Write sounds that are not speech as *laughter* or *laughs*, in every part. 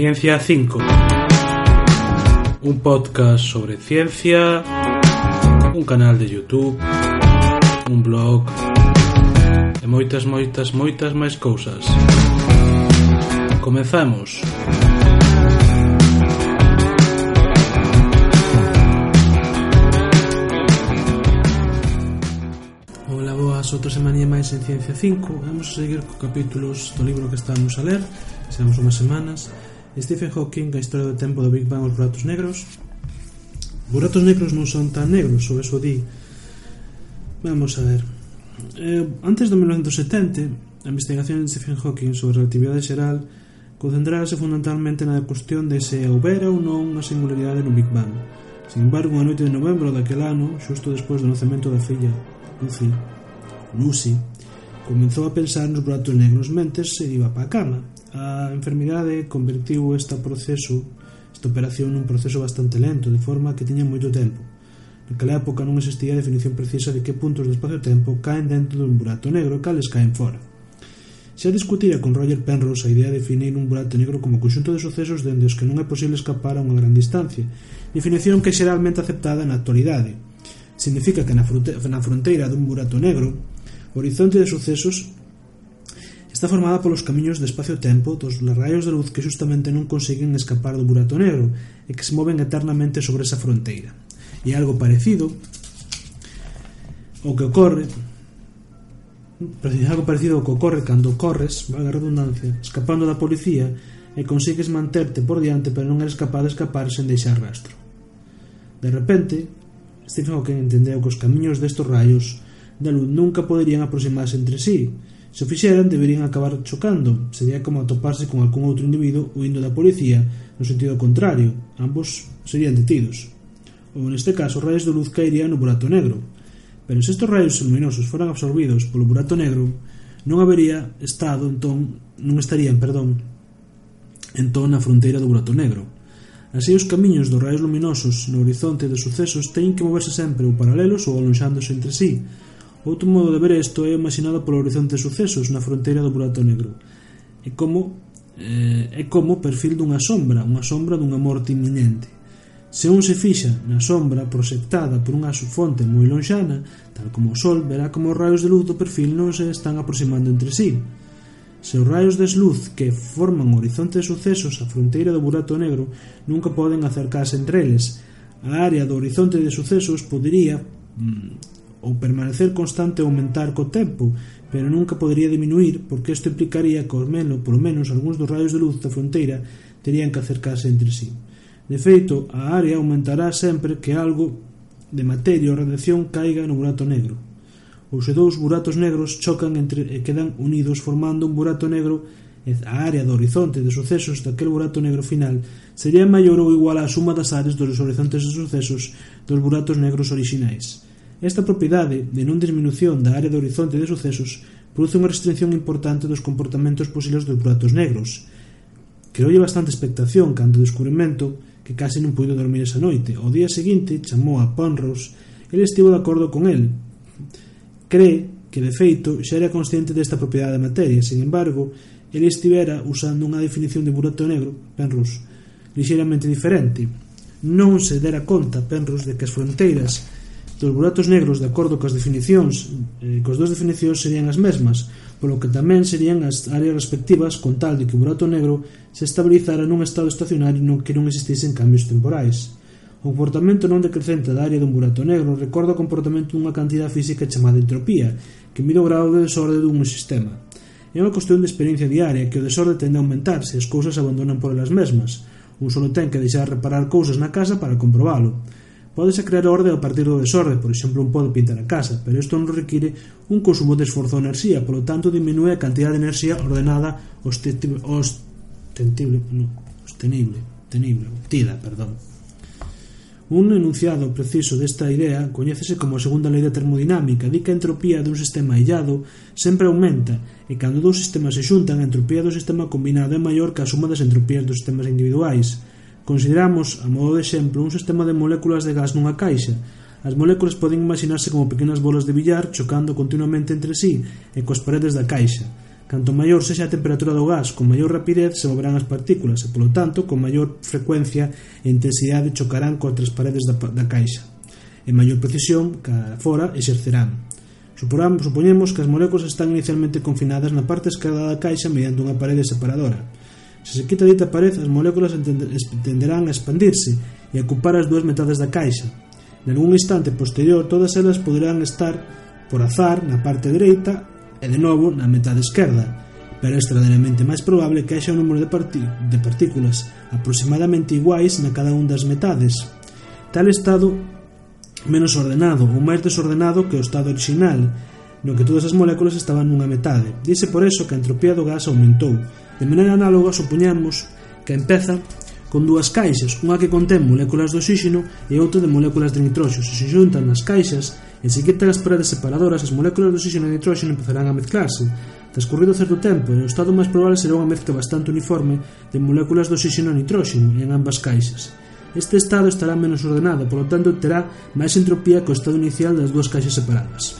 Ciencia 5. Un podcast sobre ciencia, un canal de YouTube, un blog e moitas, moitas, moitas máis cousas. Comezamos. Ola, boas, outra semanía máis en Ciencia 5. Vamos a seguir co capítulos do libro que estamos a ler. Seremos unhas semanas Stephen Hawking, a historia do tempo do Big Bang os buratos negros. Buratos negros non son tan negros, ou eso di. Vamos a ver. Eh, antes do 1970, a investigación de Stephen Hawking sobre a relatividade xeral concentrarase fundamentalmente na cuestión de se houbera ou non unha singularidade no Big Bang. Sin embargo, a noite de novembro daquel ano, xusto despois do nacemento da filla Lucy, Lucy comenzou a pensar nos buratos negros mentes se iba para a cama A enfermidade convertiu este proceso esta operación nun proceso bastante lento, de forma que tiña moito tempo. Naquela época non existía a definición precisa de que puntos do espacio-tempo caen dentro dun burato negro e cales caen fora. Xa discutira con Roger Penrose a idea de definir un burato negro como conxunto de sucesos dende os que non é posible escapar a unha gran distancia, definición que é xeralmente aceptada na actualidade. Significa que na, fronte na fronteira dun burato negro, o horizonte de sucesos Está formada polos camiños de espacio-tempo dos raios de luz que xustamente non consiguen escapar do burato negro e que se moven eternamente sobre esa fronteira. E algo parecido o que ocorre algo parecido ao que ocorre cando corres, valga a redundancia, escapando da policía e consigues manterte por diante pero non eres capaz de escapar sen deixar rastro. De repente, Stephen Hawking entendeu que os camiños destos raios da luz nunca poderían aproximarse entre sí, Se o fixeran, deberían acabar chocando. Sería como atoparse con algún outro individuo huindo da policía no sentido contrario. Ambos serían detidos. Ou neste caso, os raios de luz caerían no burato negro. Pero se estes raios luminosos foran absorbidos polo burato negro, non habería estado entón, non estarían, perdón, entón na fronteira do burato negro. Así os camiños dos raios luminosos no horizonte de sucesos teñen que moverse sempre ou paralelos ou alonxándose entre sí, Outro modo de ver isto é imaginado polo horizonte de sucesos na fronteira do burato negro. É como eh, é como o perfil dunha sombra, unha sombra dunha morte inminente. Se un se fixa na sombra proxectada por unha fonte moi lonxana, tal como o sol, verá como os raios de luz do perfil non se están aproximando entre sí. Se os raios de luz que forman o horizonte de sucesos a fronteira do burato negro nunca poden acercarse entre eles, a área do horizonte de sucesos podería mm, ou permanecer constante ou aumentar co tempo, pero nunca podería diminuir porque isto implicaría que, ao menos, polo menos, algúns dos raios de luz da fronteira terían que acercarse entre sí. De feito, a área aumentará sempre que algo de materia ou radiación caiga no burato negro. Ou se dous buratos negros chocan entre e quedan unidos formando un burato negro a área do horizonte de sucesos daquel burato negro final sería maior ou igual á suma das áreas dos horizontes de sucesos dos buratos negros orixinais. Esta propiedade de non disminución da área de horizonte de sucesos produce unha restricción importante dos comportamentos posibles dos buratos negros. Creoulle bastante expectación cando o descubrimento que case non puido dormir esa noite. O día seguinte chamou a Ponros el estivo de acordo con el. Cree que, de feito, xa era consciente desta propiedade da materia, sin embargo, el estivera usando unha definición de burato negro, Penrose, lixeiramente diferente. Non se dera conta, Penrose, de que as fronteiras dos buratos negros de acordo coas definicións eh, coas dúas definicións serían as mesmas polo que tamén serían as áreas respectivas con tal de que o burato negro se estabilizara nun estado estacionario no que non existisen cambios temporais. O comportamento non decrecente da área dun burato negro recorda o comportamento dunha cantidade física chamada entropía que mide o grado de desorde dun sistema. É unha cuestión de experiencia diaria que o desorde tende a aumentar se as cousas abandonan por elas mesmas. Un solo ten que deixar reparar cousas na casa para comprobalo. Pódese crear orde a partir do desorde, por exemplo, un pode pintar a casa, pero isto non require un consumo de esforzo de enerxía, polo tanto diminúe a cantidad de enerxía ordenada ostentible, ostentible, no, ostenible, tenible, obtida, perdón. Un enunciado preciso desta idea coñécese como a segunda lei da termodinámica, di que a entropía dun sistema illado sempre aumenta e cando dous sistemas se xuntan a entropía do sistema combinado é maior que a suma das entropías dos sistemas individuais. Consideramos, a modo de exemplo, un sistema de moléculas de gas nunha caixa. As moléculas poden imaxinarse como pequenas bolas de billar chocando continuamente entre sí e coas paredes da caixa. Canto maior sexa a temperatura do gas, con maior rapidez se moverán as partículas e, polo tanto, con maior frecuencia e intensidade chocarán contra as paredes da, da caixa. E maior precisión, cara fora, exercerán. Suporamos, supoñemos que as moléculas están inicialmente confinadas na parte esquerda da caixa mediante unha parede separadora Se se quita dita parede, as moléculas tenderán a expandirse e a ocupar as dúas metades da caixa. Nalgún instante posterior, todas elas poderán estar por azar na parte dereita e de novo na metade esquerda, pero é extraordinariamente máis probable que haxa un número de, de partículas aproximadamente iguais na cada un das metades. Tal estado menos ordenado ou máis desordenado que o estado original no que todas as moléculas estaban nunha metade. Dice por eso que a entropía do gas aumentou. De maneira análoga, supoñamos que empeza con dúas caixas, unha que contén moléculas de oxígeno e outra de moléculas de nitróxeno. Se se xuntan nas caixas, en se quitan as paredes separadoras, as moléculas de oxígeno e nitróxeno empezarán a mezclarse. Transcurrido certo tempo, o estado máis probable será unha mezcla bastante uniforme de moléculas de oxígeno e nitróxeno en ambas caixas. Este estado estará menos ordenado, polo tanto terá máis entropía que o estado inicial das dúas caixas separadas.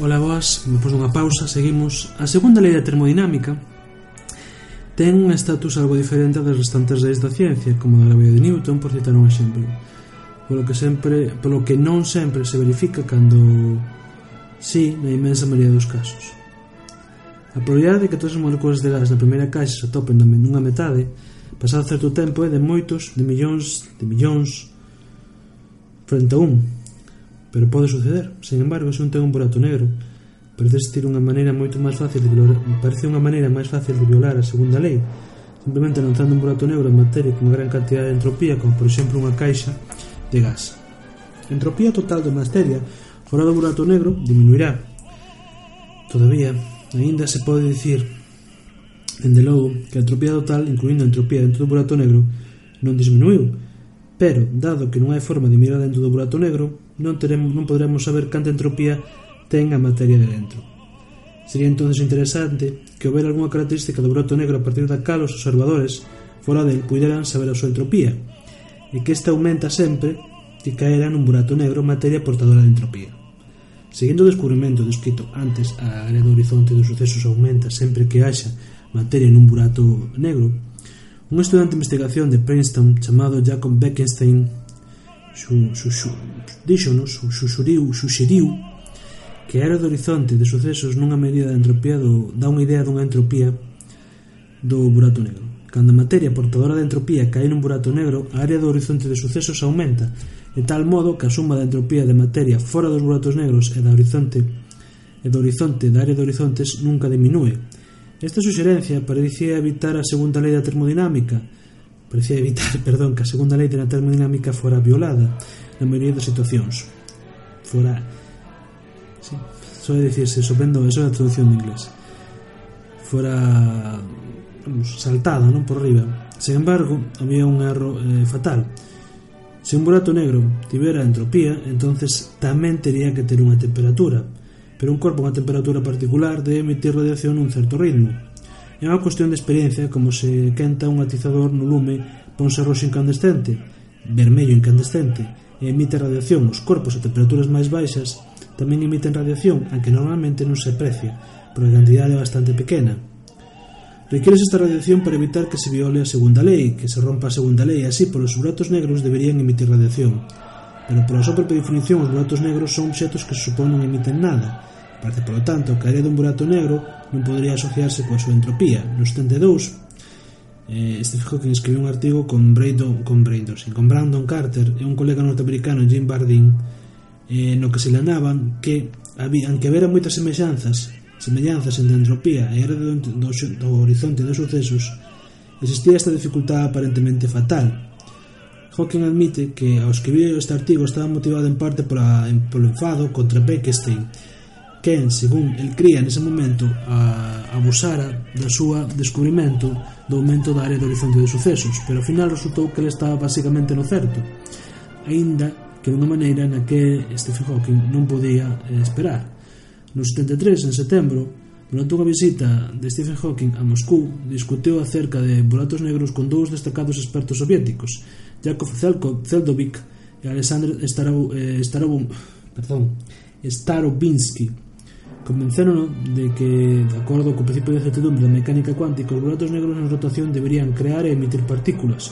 Ola boas, depois dunha pausa seguimos. A segunda lei da termodinámica ten un estatus algo diferente das restantes leis da ciencia como da gravidade de Newton, por citar un exemplo. Polo que, sempre, polo que non sempre se verifica cando sí na imensa maioría dos casos. A probabilidade de que todas as moléculas de gas na primeira caixa se atopen nunha metade pasado certo tempo é de moitos, de millóns, de millóns frente a un pero pode suceder. Sin embargo, se un ten un burato negro, parece existir unha maneira moito máis fácil de violar, parece unha maneira máis fácil de violar a segunda lei, simplemente lanzando un burato negro en materia con gran cantidad de entropía, como por exemplo unha caixa de gas. A entropía total de materia fora do burato negro diminuirá. Todavía, aínda se pode dicir, dende logo, que a entropía total, incluindo a entropía dentro do burato negro, non disminuiu, pero, dado que non hai forma de mirar dentro do burato negro, non, teremos, non poderemos saber canta entropía ten a materia de dentro. Sería entonces interesante que houbera algunha característica do broto negro a partir da cal os observadores fora del puderan saber a súa entropía e que esta aumenta sempre que caera nun burato negro materia portadora de entropía. Seguindo o descubrimento descrito antes, a área do horizonte dos sucesos aumenta sempre que haxa materia nun burato negro, un estudante de investigación de Princeton chamado Jacob Bekenstein Xu, xu, xu, díxonos, xuxuriu, xuxeriu que a era do horizonte de sucesos nunha medida de entropía do, dá unha idea dunha entropía do burato negro. Cando a materia portadora de entropía cae nun burato negro, a área do horizonte de sucesos aumenta, de tal modo que a suma da entropía de materia fora dos buratos negros e da horizonte e do horizonte da área de horizontes nunca diminúe. Esta suxerencia parecía evitar a segunda lei da termodinámica, parecía evitar, *laughs* perdón, que a segunda lei da termodinámica fora violada na maioría das situacións. Fora... Sí, soe dicirse, sorprendo, eso é a traducción de inglés. Fora vamos, saltada, non por riba. Sen embargo, había un erro eh, fatal. Se un burato negro tivera entropía, entonces tamén tería que ter unha temperatura, pero un corpo con temperatura particular debe emitir radiación a un certo ritmo, É unha cuestión de experiencia como se quenta un atizador no lume ponse roxo incandescente, vermello incandescente, e emite radiación. Os corpos a temperaturas máis baixas tamén emiten radiación, aunque normalmente non se aprecia, por a cantidade é bastante pequena. Requires esta radiación para evitar que se viole a segunda lei, que se rompa a segunda lei, así polos buratos negros deberían emitir radiación. Pero pola súa propia definición, os buratos negros son obxetos que se supón non emiten nada. Parece, polo tanto, a área dun burato negro non podría asociarse coa súa entropía. Nos 72, eh, Steve Hawking escribiu un artigo con Brandon, con Brandon, con Brandon Carter e un colega norteamericano, Jim Bardeen, eh, no que se lanaban que, había, que vera moitas semellanzas semellanzas entre a entropía e a do, do, do horizonte dos sucesos, existía esta dificultad aparentemente fatal. Hawking admite que ao escribir este artigo estaba motivado en parte pola, polo enfado contra Bekenstein, quen, según el cría nese momento, a, abusara da súa descubrimento do aumento da área do horizonte de sucesos, pero ao final resultou que ele estaba basicamente no certo, aínda que de unha maneira na que Stephen Hawking non podía eh, esperar. No 73, en setembro, durante unha visita de Stephen Hawking a Moscú, discuteu acerca de buratos negros con dous destacados expertos soviéticos, Yakov Zeldovic e Alexander Starov, eh, Starov, perdón, Starobinsky Convencerono de que, de acordo co principio de certidumbre da mecánica cuántica, os buratos negros en rotación deberían crear e emitir partículas.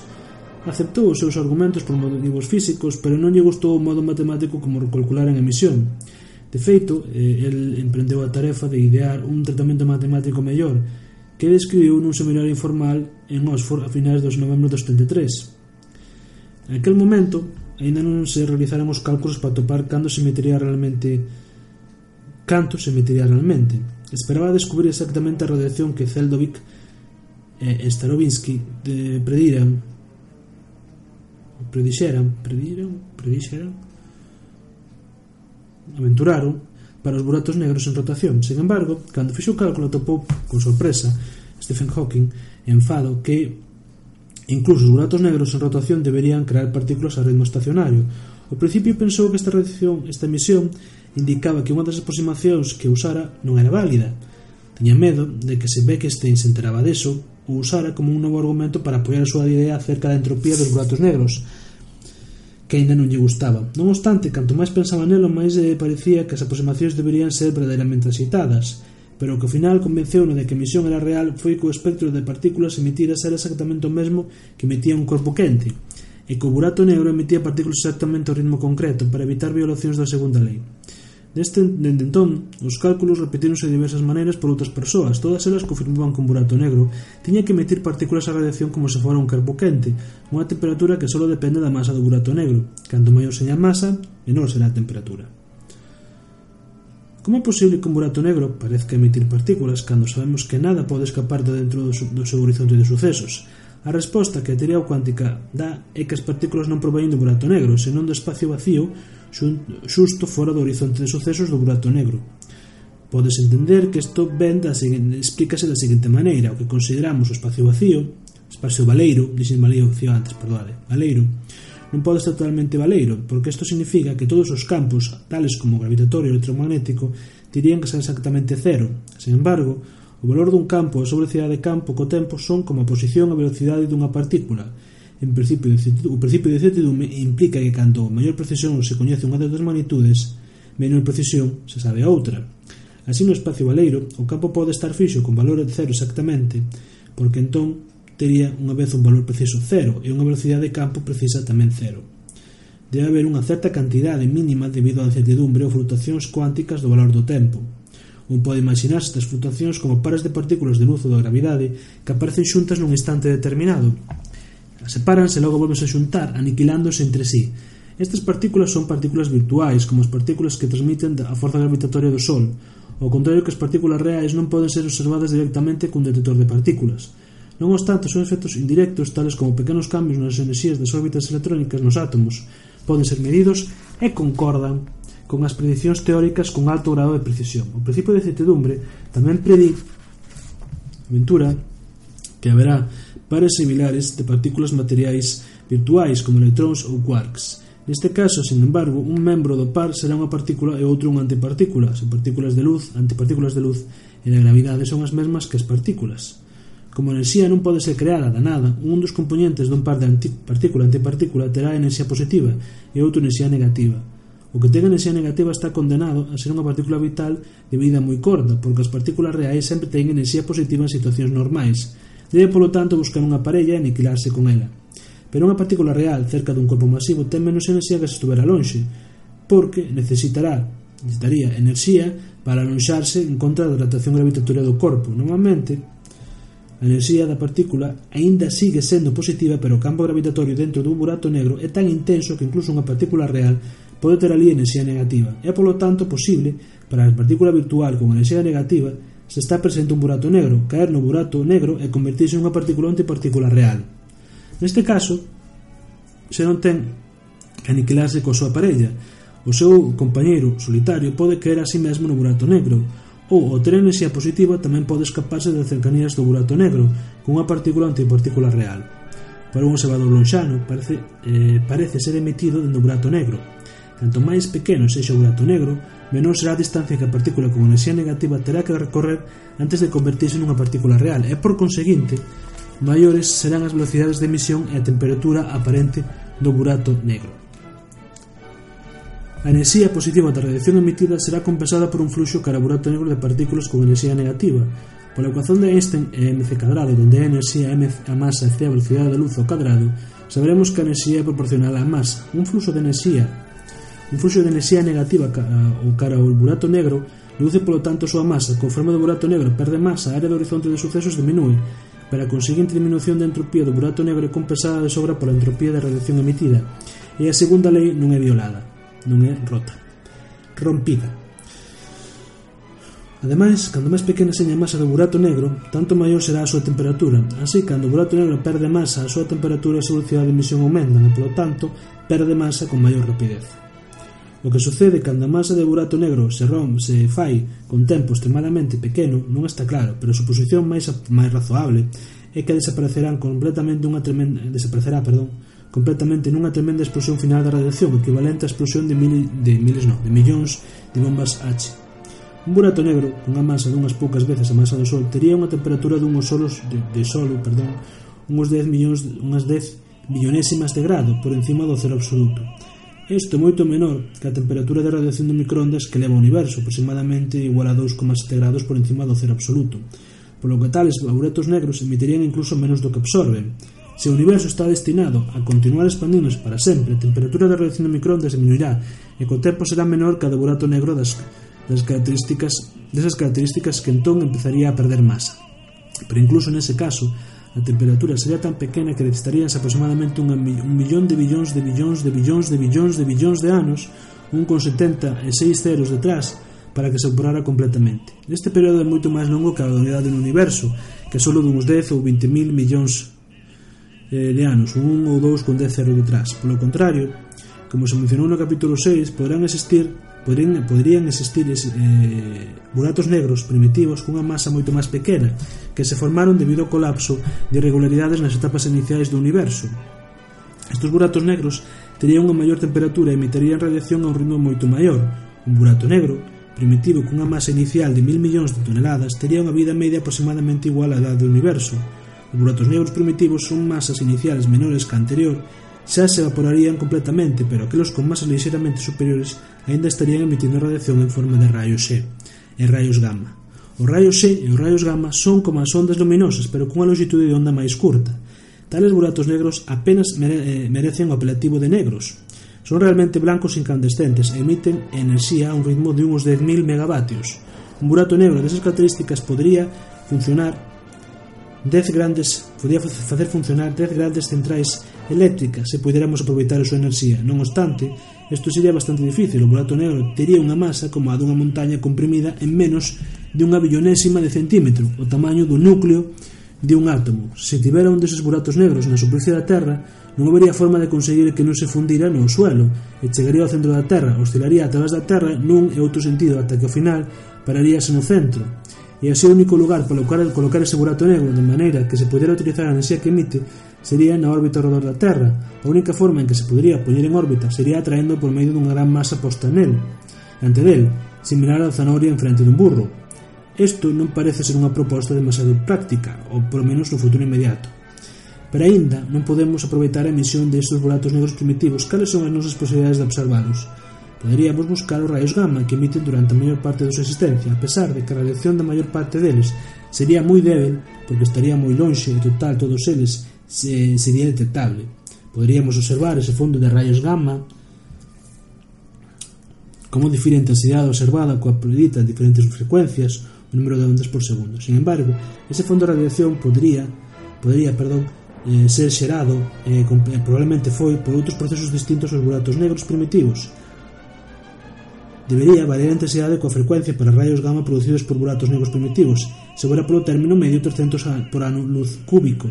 Aceptou os seus argumentos por motivos físicos, pero non lle gustou o modo matemático como calcularan a emisión. De feito, eh, el emprendeu a tarefa de idear un tratamento matemático mellor, que describiu nun seminario informal en Oxford a finais dos novembro de 33. En aquel momento, aínda non se realizaran os cálculos para topar cando se emitiría realmente cantos emitiría realmente. Esperaba descubrir exactamente a radiación que Zeldovic e Starobinsky de, prediran predixeran, prediran, predixeran aventuraron para os buratos negros en rotación. Sin embargo, cando fixo o cálculo topou con sorpresa Stephen Hawking enfado que incluso os buratos negros en rotación deberían crear partículas a ritmo estacionario. Ao principio pensou que esta radiación, esta emisión indicaba que unha das aproximacións que usara non era válida. Tiña medo de que se Beckstein se enteraba deso, o usara como un novo argumento para apoiar a súa idea acerca da entropía dos buratos negros, que aínda non lle gustaba. Non obstante, canto máis pensaba nelo, máis lle parecía que as aproximacións deberían ser verdadeiramente axeitadas, pero que ao final convenceu de que a misión era real foi que o espectro de partículas emitidas era exactamente o mesmo que emitía un corpo quente, e que o burato negro emitía partículas exactamente ao ritmo concreto para evitar violacións da segunda lei. Deste, dende entón, os cálculos repetíronse de diversas maneiras por outras persoas, todas elas confirmaban que un burato negro tiña que emitir partículas a radiación como se fora un carbo quente, unha temperatura que só depende da masa do burato negro. Canto maior seña a masa, menor será a temperatura. Como é posible que un burato negro parezca emitir partículas cando sabemos que nada pode escapar de dentro do, do seu horizonte de sucesos? A resposta que a teoría cuántica dá é que as partículas non proveñen do burato negro, senón do espacio vacío xusto fora do horizonte de sucesos do burato negro. Podes entender que isto ben da seguinte, explícase da seguinte maneira, o que consideramos o espacio vacío, espacio valeiro, dixen valeiro vacío antes, perdoade, valeiro, non pode estar totalmente valeiro, porque isto significa que todos os campos, tales como o gravitatorio e electromagnético, dirían que ser exactamente cero. Sin embargo, o valor dun campo e a súa velocidade de campo co tempo son como a posición e a velocidade dunha partícula, en principio de o principio de certidume implica que cando maior precisión se coñece unha das magnitudes, menor precisión se sabe a outra. Así no espacio baleiro, o campo pode estar fixo con valor de cero exactamente, porque entón tería unha vez un valor preciso cero e unha velocidade de campo precisa tamén cero. Debe haber unha certa cantidade mínima debido á incertidumbre ou flutuacións cuánticas do valor do tempo. Un pode imaginar estas flutuacións como pares de partículas de luz ou da gravidade que aparecen xuntas nun instante determinado, sepáranse e logo volvense a xuntar, aniquilándose entre sí. Estas partículas son partículas virtuais, como as partículas que transmiten a forza gravitatoria do Sol, ao contrario que as partículas reais non poden ser observadas directamente cun detector de partículas. Non obstante, son efectos indirectos, tales como pequenos cambios nas enerxías das órbitas electrónicas nos átomos, poden ser medidos e concordan con as predicións teóricas con alto grado de precisión. O principio de certidumbre tamén predi Ventura que haberá pares similares de partículas materiais virtuais como electróns ou quarks. Neste caso, sin embargo, un membro do par será unha partícula e outro unha antipartícula. Son partículas de luz, antipartículas de luz e a gravidade son as mesmas que as partículas. Como a enerxía non pode ser creada da nada, un dos componentes dun par de partícula antipartícula terá enerxía positiva e outro enerxía negativa. O que ten enerxía negativa está condenado a ser unha partícula vital de vida moi corta, porque as partículas reais sempre teñen enerxía positiva en situacións normais, Debe, polo tanto, buscar unha parella e aniquilarse con ela. Pero unha partícula real cerca dun corpo masivo ten menos enerxía que se estuvera lonxe, porque necesitará necesitaría enerxía para alonxarse en contra da rotación gravitatoria do corpo. Normalmente, a enerxía da partícula aínda sigue sendo positiva, pero o campo gravitatorio dentro dun burato negro é tan intenso que incluso unha partícula real pode ter ali enerxía negativa. É, polo tanto, posible para a partícula virtual con enerxía negativa Se está presente un burato negro, caer no burato negro e convertirse nunha partícula antipartícula real. Neste caso, se non ten que aniquilarse coa súa parella, o seu compañeiro solitario pode caer a si mesmo no burato negro, ou ao ter enerxía positiva tamén pode escaparse das cercanías do burato negro cunha partícula antipartícula real. Para un observador lonxano parece, eh, parece ser emitido dentro do burato negro. Canto máis pequeno sexa o burato negro, menor será a distancia que a partícula con enerxía negativa terá que recorrer antes de convertirse nunha partícula real e, por conseguinte, maiores serán as velocidades de emisión e a temperatura aparente do burato negro. A enerxía positiva da radiación emitida será compensada por un fluxo cara burato negro de partículas con enerxía negativa. Pola ecuación de Einstein e mc cadrado, onde a enerxía m a masa e c a velocidade da luz ao cadrado, saberemos que a enerxía é proporcional á masa. Un fluxo de enerxía Un fluxo de enerxía negativa eh, ou cara ao burato negro reduce polo tanto a súa masa. Conforme o burato negro perde masa, a área do horizonte de sucesos diminúe, para a conseguinte diminución da entropía do burato negro é compensada de sobra pola entropía da radiación emitida, e a segunda lei non é violada, non é rota, rompida. Ademais, cando máis pequena seña a masa do burato negro, tanto maior será a súa temperatura. Así, cando o burato negro perde masa, a súa temperatura e a súa velocidade de emisión aumentan e, polo tanto, perde masa con maior rapidez. O que sucede cando a masa de burato negro se rompe se fai con tempo extremadamente pequeno non está claro, pero a suposición máis, máis razoable é que desaparecerán completamente unha tremenda, desaparecerá, perdón, completamente nunha tremenda explosión final da radiación equivalente á explosión de, mil, de miles, no, de millóns de bombas H. Un burato negro, cunha masa dunhas poucas veces a masa do Sol, tería unha temperatura dunhos solos de, de solo, perdón, unhos 10 millóns, unhas 10 millonésimas de grado por encima do cero absoluto este moito menor que a temperatura de radiación do microondas que leva o universo, aproximadamente igual a 2,7 grados por encima do cero absoluto, polo que tales buratos negros emitirían incluso menos do que absorben. Se o universo está destinado a continuar expandíndose para sempre, a temperatura da radiación do microondas diminuirá e co tempo será menor que a do burato negro das, das características desas características que entón empezaría a perder masa. Pero incluso nese caso, A temperatura sería tan pequena que necesitarías aproximadamente un, un millón de billóns de billóns de billóns de billóns de billóns de anos, un con 70 e 6 ceros detrás, para que se evaporara completamente. Este período é moito máis longo que a unidade do universo, que é só duns 10 ou 20 mil millóns eh, de anos, un ou dous con 10 ceros detrás. Polo contrario, como se mencionou no capítulo 6, poderán existir podrían, podrían existir eh, buratos negros primitivos cunha masa moito máis pequena que se formaron debido ao colapso de irregularidades nas etapas iniciais do universo. Estos buratos negros terían unha maior temperatura e emitirían radiación a un ritmo moito maior. Un burato negro, primitivo cunha masa inicial de mil millóns de toneladas, tería unha vida media aproximadamente igual á da do universo. Os buratos negros primitivos son masas iniciales menores que a anterior, xa se evaporarían completamente, pero aqueles con masas ligeramente superiores aínda estarían emitindo radiación en forma de raios E e raios gamma. Os raios E e os raios gamma son como as ondas luminosas, pero cunha longitude de onda máis curta. Tales buratos negros apenas eh, merecen o apelativo de negros. Son realmente blancos incandescentes e emiten enerxía a un ritmo de uns 10.000 megavatios. Un burato negro desas características podría funcionar 10 grandes podía facer funcionar 10 grandes centrais eléctricas se puderamos aproveitar a súa enerxía. Non obstante, isto sería bastante difícil. O burato negro tería unha masa como a dunha montaña comprimida en menos de unha billonésima de centímetro, o tamaño do núcleo de un átomo. Se tivera un deses buratos negros na superficie da Terra, non habería forma de conseguir que non se fundira no suelo e chegaría ao centro da Terra, oscilaría a través da Terra nun e outro sentido ata que ao final pararíase no centro, e así o único lugar para colocar, colocar ese burato negro de maneira que se pudera utilizar a enerxía que emite sería na órbita redor da Terra. A única forma en que se podría poñer en órbita sería atraendo por medio dunha gran masa posta nel, ante del, similar á zanahoria en frente dun burro. Isto non parece ser unha proposta demasiado práctica, ou polo menos no futuro inmediato. Pero aínda non podemos aproveitar a emisión destes buratos negros primitivos cales son as nosas posibilidades de observalos poderíamos buscar os raios gamma que emiten durante a maior parte da súa existencia, a pesar de que a radiación da maior parte deles sería moi débil porque estaría moi lonxe e total todos eles se, sería detectable. Poderíamos observar ese fondo de raios gamma como difire a intensidade observada coa prolita diferentes frecuencias o número de ondas por segundo. Sin embargo, ese fondo de radiación podría, podría perdón, eh, ser xerado eh, con, eh, probablemente foi por outros procesos distintos aos buratos negros primitivos debería variar a intensidade coa frecuencia para raios gamma producidos por buratos negros primitivos, segura polo término medio 300 por ano luz cúbico.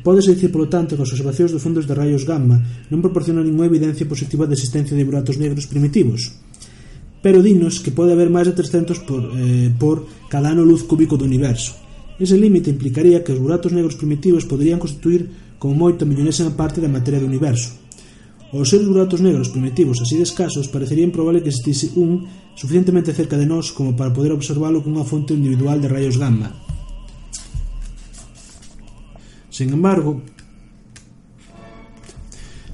Pódese dicir, polo tanto, que as observacións dos fondos de raios gamma non proporcionan ninguna evidencia positiva da existencia de buratos negros primitivos. Pero dinos que pode haber máis de 300 por, eh, por cada ano luz cúbico do universo. Ese límite implicaría que os buratos negros primitivos poderían constituir como moito millonésima parte da materia do universo. Os seus buratos negros primitivos así de escasos, parecería improbable que existise un suficientemente cerca de nós como para poder observalo cunha fonte individual de rayos gamma. Sen embargo,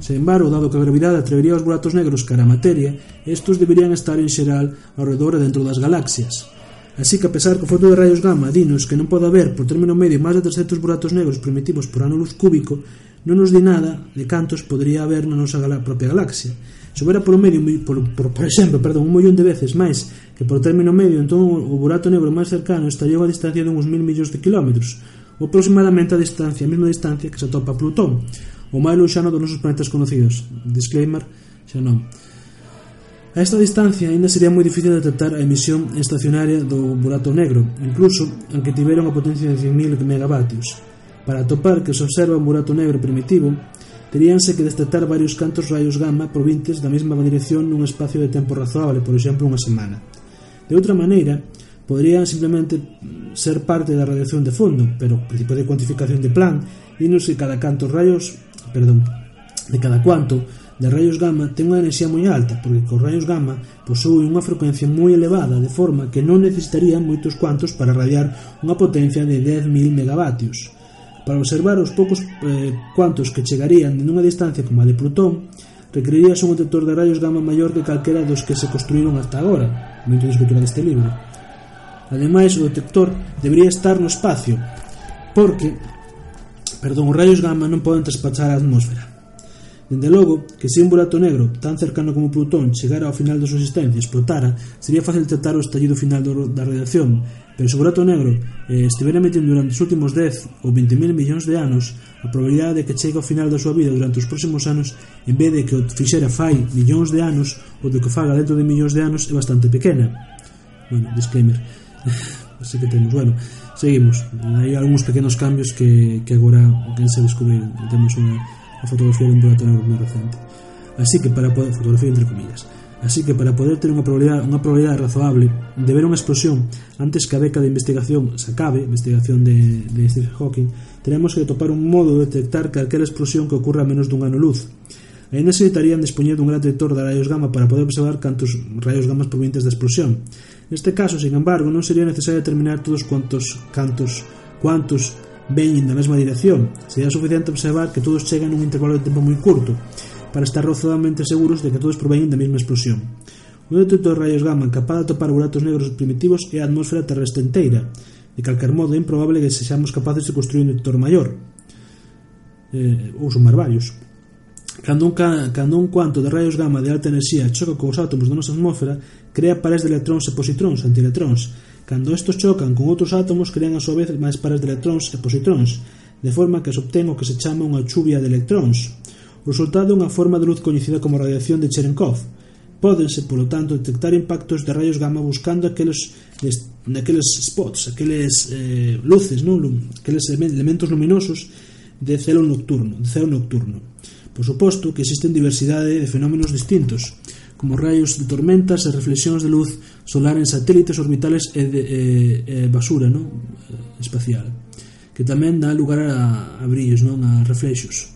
Sen embargo, dado que a gravidade atrevería os buratos negros cara a materia, estes deberían estar en xeral ao redor e dentro das galaxias. Así que, a pesar que o fondo de rayos gamma dinos que non pode haber por término medio máis de 300 buratos negros primitivos por ano luz cúbico, non nos di nada de cantos podría haber na nosa gala propia galaxia. Se houbera polo medio, por, por, por exemplo, perdón, un millón de veces máis que por término medio, entón o burato negro máis cercano estaría a distancia de uns mil millóns de kilómetros, aproximadamente a distancia, a mesma distancia que se atopa Plutón, o máis luxano dos nosos planetas conocidos. Disclaimer, xa non. A esta distancia aínda sería moi difícil detectar a emisión estacionaria do burato negro, incluso aunque tivera unha potencia de 100.000 megavatios. Para atopar que se observa un burato negro primitivo, teríanse que detectar varios cantos rayos gamma provintes da mesma dirección nun espacio de tempo razoable, por exemplo, unha semana. De outra maneira, poderían simplemente ser parte da radiación de fondo, pero o principio de cuantificación de plan dinos que cada canto rayos, perdón, de cada cuanto de rayos gamma ten unha enerxía moi alta, porque os rayos gamma posúen unha frecuencia moi elevada, de forma que non necesitarían moitos cuantos para radiar unha potencia de 10.000 megavatios. Para observar os poucos eh, cuantos que chegarían nunha distancia como a de Plutón, requerirías un detector de rayos gamma maior que calquera dos que se construíron hasta agora, momento de escritura deste libro. Ademais, o detector debería estar no espacio, porque perdón, os rayos gamma non poden traspachar a atmósfera. Dende logo, que se un burato negro tan cercano como Plutón chegara ao final da súa existencia e explotara, sería fácil tratar o estallido final da radiación, pero se o burato negro eh, estivera metido durante os últimos 10 ou 20.000 millóns de anos, a probabilidade de que chegue ao final da súa vida durante os próximos anos, en vez de que o fixera fai millóns de anos ou de que faga dentro de millóns de anos é bastante pequena. Bueno, disclaimer. *laughs* Así que temos, bueno, seguimos. Hai algúns pequenos cambios que, que agora que se descubrir, Temos unha a fotografía dun lateral recente. Así que para poder fotografía entre comillas. Así que para poder ter unha probabilidade, unha probabilidade razoable de ver unha explosión antes que a beca de investigación se acabe, investigación de, de Stephen Hawking, teremos que topar un modo de detectar calquera explosión que ocurra a menos dun ano luz. Aí necesitarían dispoñer dun gran detector de rayos gamma para poder observar cantos rayos gamma provenientes da explosión. Neste caso, sin embargo, non sería necesario determinar todos cuantos cantos, cuantos veñen da mesma dirección. Sería suficiente observar que todos chegan nun intervalo de tempo moi curto, para estar rozadamente seguros de que todos proveñen da mesma explosión. Un detector de rayos gamma capaz de atopar buratos negros primitivos é a atmósfera terrestre inteira. De calquer modo, é improbable que sexamos capaces de construir un detector maior. Eh, ou sumar varios. Cando un, cando un cuanto de rayos gamma de alta enerxía choca cos átomos da nosa atmósfera, crea pares de electróns e positróns, antielectróns, Cando estos chocan con outros átomos crean a súa vez máis pares de electróns e positróns, de forma que se obtén o que se chama unha chuvia de electróns. O resultado é unha forma de luz coñecida como radiación de Cherenkov. Pódense, polo tanto, detectar impactos de rayos gamma buscando aqueles, aqueles spots, aqueles eh, luces, non? aqueles elementos luminosos de celo nocturno, de celo nocturno. Por suposto que existen diversidade de fenómenos distintos, como raios de tormentas e reflexións de luz solar en satélites orbitales e, de, e, e basura non? espacial que tamén dá lugar a, a brillos, non a reflexos.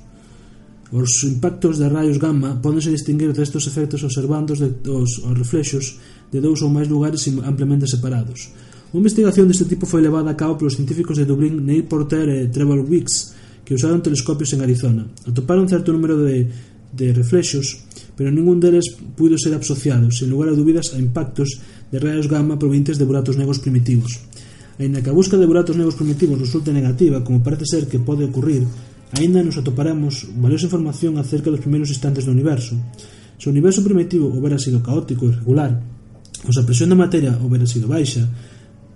Os impactos de raios gamma podense distinguir destes efectos observando os, de, os, os reflexos de dous ou máis lugares ampliamente separados. Unha investigación deste tipo foi levada a cabo polos científicos de Dublín Neil Porter e Trevor Wicks, que usaron telescopios en Arizona. Atoparon certo número de, de reflexos pero ningún deles puido ser absociado, sen lugar a dúbidas, a impactos de raios gamma provintes de buratos negros primitivos. Aínda que a busca de buratos negros primitivos resulte negativa, como parece ser que pode ocurrir, aínda nos atoparemos valiosa información acerca dos primeiros instantes do universo. Se o universo primitivo houbera sido caótico e irregular, ou se a presión da materia houbera sido baixa,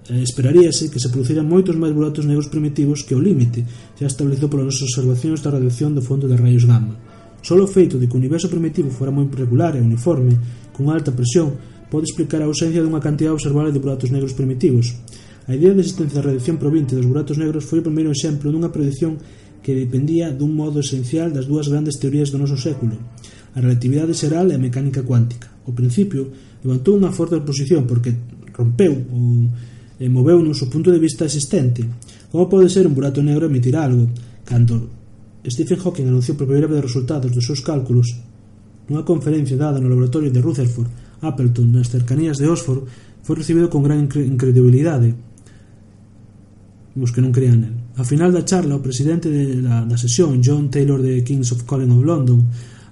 eh, esperaríase que se produciran moitos máis buratos negros primitivos que o límite xa establecido polas nosas observacións da radiación do fondo de raios gamma. Só o feito de que o universo primitivo fora moi regular e uniforme, con alta presión, pode explicar a ausencia dunha cantidad observable de buratos negros primitivos. A idea de existencia da radiación provinte dos buratos negros foi o primeiro exemplo dunha predición que dependía dun modo esencial das dúas grandes teorías do noso século, a relatividade xeral e a mecánica cuántica. O principio levantou unha forte oposición porque rompeu ou e moveu o punto de vista existente. Como pode ser un burato negro emitir algo, cando Stephen Hawking anunciou por primeira vez os resultados dos seus cálculos nunha conferencia dada no laboratorio de Rutherford Appleton nas cercanías de Oxford foi recibido con gran incredibilidade os que non crean nel. A final da charla, o presidente de la, da sesión, John Taylor de Kings of College of London,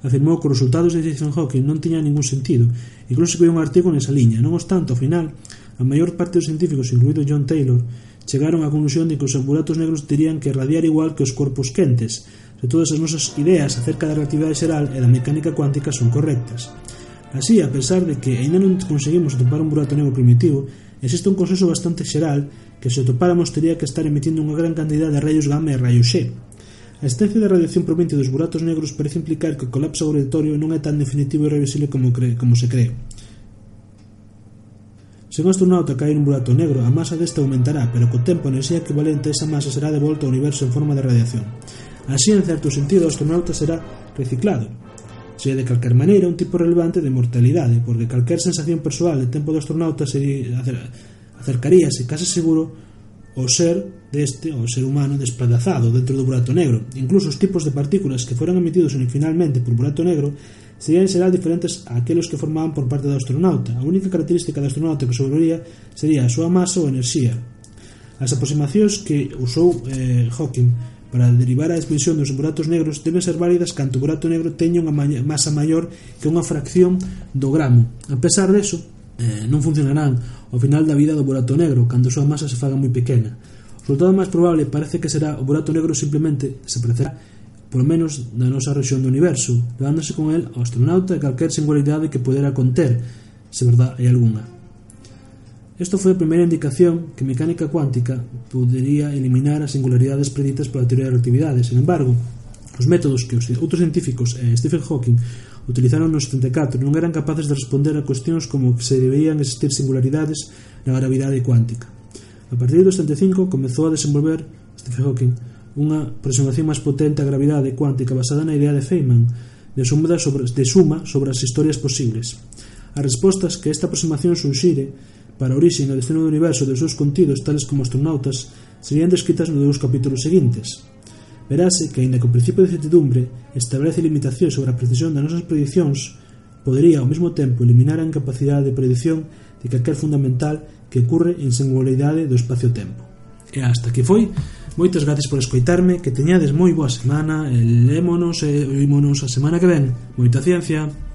afirmou que os resultados de Stephen Hawking non tiñan ningún sentido, incluso escribiu un artigo nesa liña. Non obstante, ao final, a maior parte dos científicos, incluído John Taylor, chegaron á conclusión de que os buratos negros terían que irradiar igual que os corpos quentes, se todas as nosas ideas acerca da relatividade xeral e da mecánica cuántica son correctas. Así, a pesar de que aínda non conseguimos atopar un burato negro primitivo, existe un consenso bastante xeral que se atopáramos tería que estar emitindo unha gran cantidad de rayos gamma e rayos X. A existencia da radiación proveniente dos buratos negros parece implicar que o colapso gravitatorio non é tan definitivo e irreversible como, cre como se cree. Se un astronauta cae nun burato negro, a masa deste aumentará, pero co tempo a enerxía equivalente a esa masa será devolta ao universo en forma de radiación. Así, en certo sentido, o astronauta será reciclado. Se de calquer maneira un tipo relevante de mortalidade, porque calquer sensación persoal de tempo do astronauta se acercaríase case seguro ao ser deste, ao ser humano desplazado dentro do burato negro. Incluso os tipos de partículas que foran emitidos finalmente por burato negro serían en xeral diferentes a aqueles que formaban por parte do astronauta. A única característica do astronauta que sobrevería sería a súa masa ou enerxía. As aproximacións que usou eh, Hawking para derivar a expansión dos buratos negros deben ser válidas canto o burato negro teña unha masa maior que unha fracción do gramo. A pesar deso, eh, non funcionarán ao final da vida do burato negro, cando a súa masa se faga moi pequena. O resultado máis probable parece que será o burato negro simplemente desaparecerá polo menos da nosa rexión do universo, levándose con el ao astronauta e calquer singularidade que pudera conter, se verdad hai algunha. Isto foi a primeira indicación que mecánica cuántica podería eliminar as singularidades preditas pola teoría da relatividade. Sen embargo, os métodos que os outros científicos e Stephen Hawking utilizaron no 74 non eran capaces de responder a cuestións como que se deberían existir singularidades na gravidade cuántica. A partir do 75 comezou a desenvolver Stephen Hawking unha aproximación máis potente á gravidade cuántica basada na idea de Feynman de suma sobre, de suma sobre as historias posibles. As respostas que esta aproximación sunxire para a orixe e o destino do universo dos seus contidos tales como astronautas serían descritas nos dous capítulos seguintes. Verase que, aínda que o principio de certidumbre establece limitacións sobre a precisión das nosas prediccións, podería ao mesmo tempo eliminar a incapacidade de predición de calquer fundamental que ocurre en singularidade do espacio-tempo. E hasta que foi, moitas gracias por escoitarme, que teñades moi boa semana, e lémonos e oímonos a semana que ven. Moita ciencia!